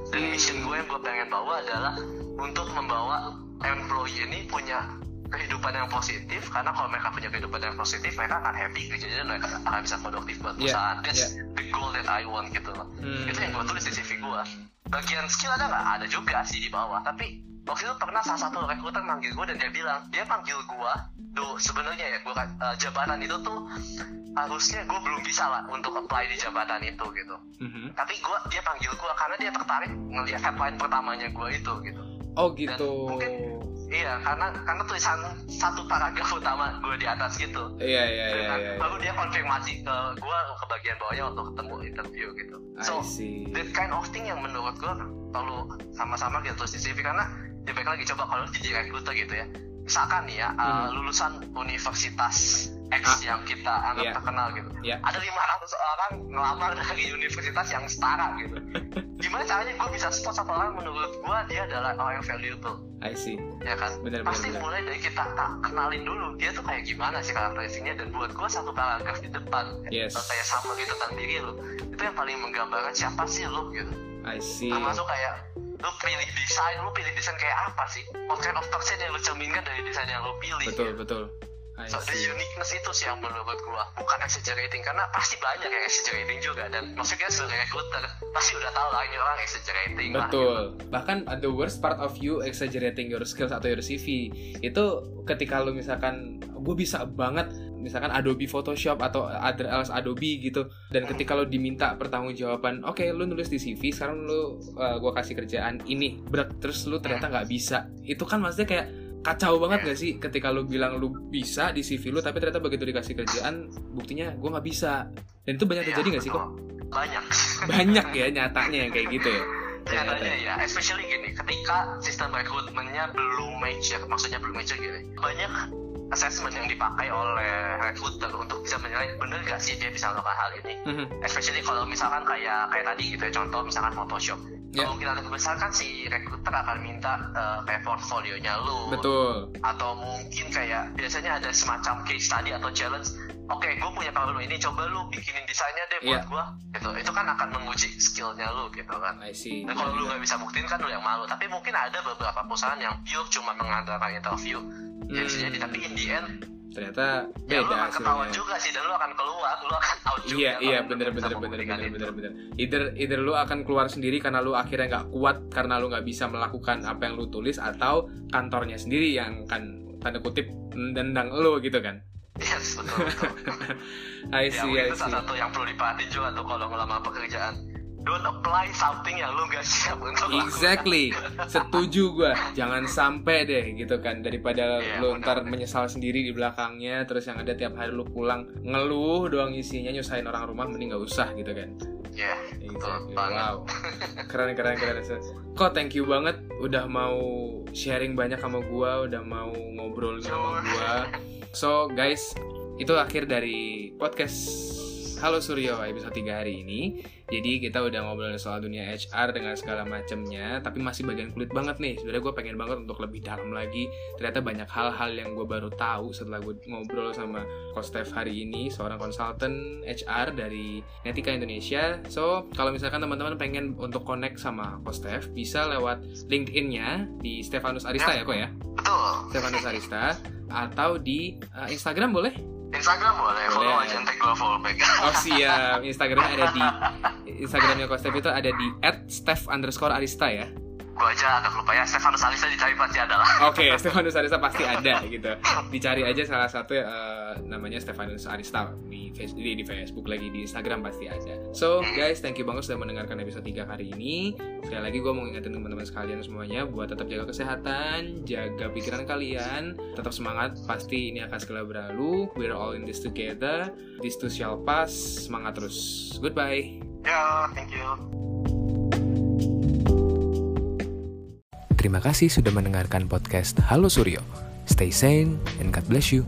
dan Hmm. mission gue yang gue pengen bawa adalah untuk membawa employee ini punya kehidupan yang positif karena kalau mereka punya kehidupan yang positif mereka akan happy kerjanya dan mereka akan bisa produktif buat Yeah, perusahaan that's yeah. the goal that I want gitu loh Hmm. itu yang gue tulis di CV gue bagian skill ada nggak ada juga sih di bawah tapi waktu itu pernah salah satu rekruter manggil gue dan dia bilang dia panggil gue tuh sebenarnya ya gue jabatan itu tuh harusnya gue belum bisa lah untuk apply di jabatan itu gitu Mhm. tapi gue dia panggil gue karena dia tertarik ngelihat headline pertamanya gue itu gitu Oh gitu. mungkin iya karena karena tulisan satu paragraf utama gue di atas gitu Iya iya iya Dan iya. baru dia konfirmasi ke gue ke bagian bawahnya untuk ketemu interview gitu so that kind of thing yang menurut gue perlu sama-sama kita tulis di CV karena ya baik lagi coba kalau jadi recruiter gitu ya misalkan nih ya uh, Hmm. lulusan universitas X Ah. yang kita anggap Iya. terkenal gitu Iya. ada 500 orang ngelamar dari universitas yang setara gitu gimana caranya gue bisa spot satu orang menurut gue dia adalah orang yang valuable I see. ya kan Bener, pasti bener. mulai dari kita tak kenalin dulu dia tuh kayak gimana sih karakteristiknya dan buat gue satu paragraf di depan Yes. kayak summary tentang diri lu itu yang paling menggambarkan siapa sih lu gitu I see. termasuk kayak lu pilih desain lu pilih desain kayak apa sih what kind of person yang lu cerminkan dari desain yang lu pilih Betul gitu. betul. So, the uniqueness itu sih yang menurut gua bukan exaggerating karena pasti banyak yang exaggerating juga dan maksudnya sebagai recruiter pasti udah tahu lah ini orang exaggerating lah gitu. Betul. Bahkan the worst part of you exaggerating your skills atau your CV itu ketika lu misalkan gue bisa banget misalkan Adobe Photoshop atau other else Adobe gitu dan ketika lu diminta pertanggungjawaban oke lu nulis di CV sekarang lu uh, gue kasih kerjaan ini berat terus lu ternyata nggak bisa itu kan maksudnya kayak kacau banget gak sih ketika lu bilang lu bisa di CV lu tapi ternyata begitu dikasih kerjaan buktinya gue nggak bisa. Dan itu banyak Iya, terjadi gak sih kok? banyak. Banyak ya nyatanya yang kayak gitu ya? Ternyata. Nyatanya ya, especially gini, ketika sistem rekrutmennya belum mature, maksudnya belum mature gini, banyak assessment yang dipakai oleh recruiter untuk bisa menilai bener gak sih dia bisa melakukan hal ini. Mhm. Especially kalau misalkan kayak kayak tadi gitu ya, contoh misalkan Photoshop. Ya. Kemungkinan besar kan si recruiter akan minta eh, kayak portfolionya lu, betul. Atau mungkin kayak biasanya ada semacam case study atau challenge oke gue punya problem ini coba lu bikinin desainnya deh buat Iya. gua. Gitu. Itu kan akan menguji skillnya lu gitu kan. I see. Dan kalau lu nggak bisa buktiin kan lu yang malu. Tapi mungkin ada beberapa perusahaan yang pure cuma mengandalkan interview ya Hmm. jadi. Tapi in the end ternyata ya lu beda akan ketahuan hasilnya. juga sih dan lu akan keluar lu akan out juga iya iya bener bener bener bener bener bener. Either either lu akan keluar sendiri karena lu akhirnya nggak kuat karena lu nggak bisa melakukan apa yang lu tulis atau kantornya sendiri yang kan tanda kutip nendang lu gitu kan? Yes betul betul. I ya see mungkin I itu salah see. satu yang perlu diperhatiin juga tuh kalau ngelamar pekerjaan don't apply something yang lu gak siap untuk lakukan. Exactly, setuju gua. Jangan sampai deh gitu kan daripada Iya, lu ntar menyesal sendiri di belakangnya, terus yang ada tiap hari lu pulang ngeluh doang isinya nyusahin orang rumah, mending nggak usah gitu kan. ya Exactly. banget. Wow. Keren keren keren. Kok thank you banget udah mau sharing banyak sama gua, udah mau ngobrol sama gua. So guys, itu akhir dari podcast Halo Suryo episode 3 hari ini. Jadi kita udah ngobrolin soal dunia HR dengan segala macamnya, tapi masih bagian kulit banget nih. Sebenarnya gue pengen banget untuk lebih dalam lagi. Ternyata banyak hal-hal yang gue baru tahu setelah gue ngobrol sama Coach Steph hari ini, seorang konsultan HR dari Netika Indonesia. So, kalau misalkan teman-teman pengen untuk connect sama Coach Steph, bisa lewat LinkedIn-nya di Stefanus Arista ya kok ya? betul Stefanus Arista atau di uh, Instagram boleh? Instagram boleh follow Boleh. aja nanti gue follow back Oh siap, Instagramnya ada di Instagramnya Coach Steph itu ada di @steph underscore arista ya. Gue aja agak lupa ya Stefanus Alisa dicari pasti ada lah Oke, Stefanus Arista pasti ada gitu. Dicari aja salah satu eh, namanya Stefanus Arista di, di di Facebook lagi di Instagram pasti ada. So guys, thank you banget sudah mendengarkan episode 3 hari ini. Sekali lagi gue mau ngingetin teman-teman sekalian semuanya buat tetap jaga kesehatan, jaga pikiran kalian, tetap semangat. Pasti ini akan segera berlalu. We're all in this together. This too shall pass. Semangat terus. Goodbye. ya thank you Terima kasih sudah mendengarkan podcast Halo Suryo. Stay sane and God bless you.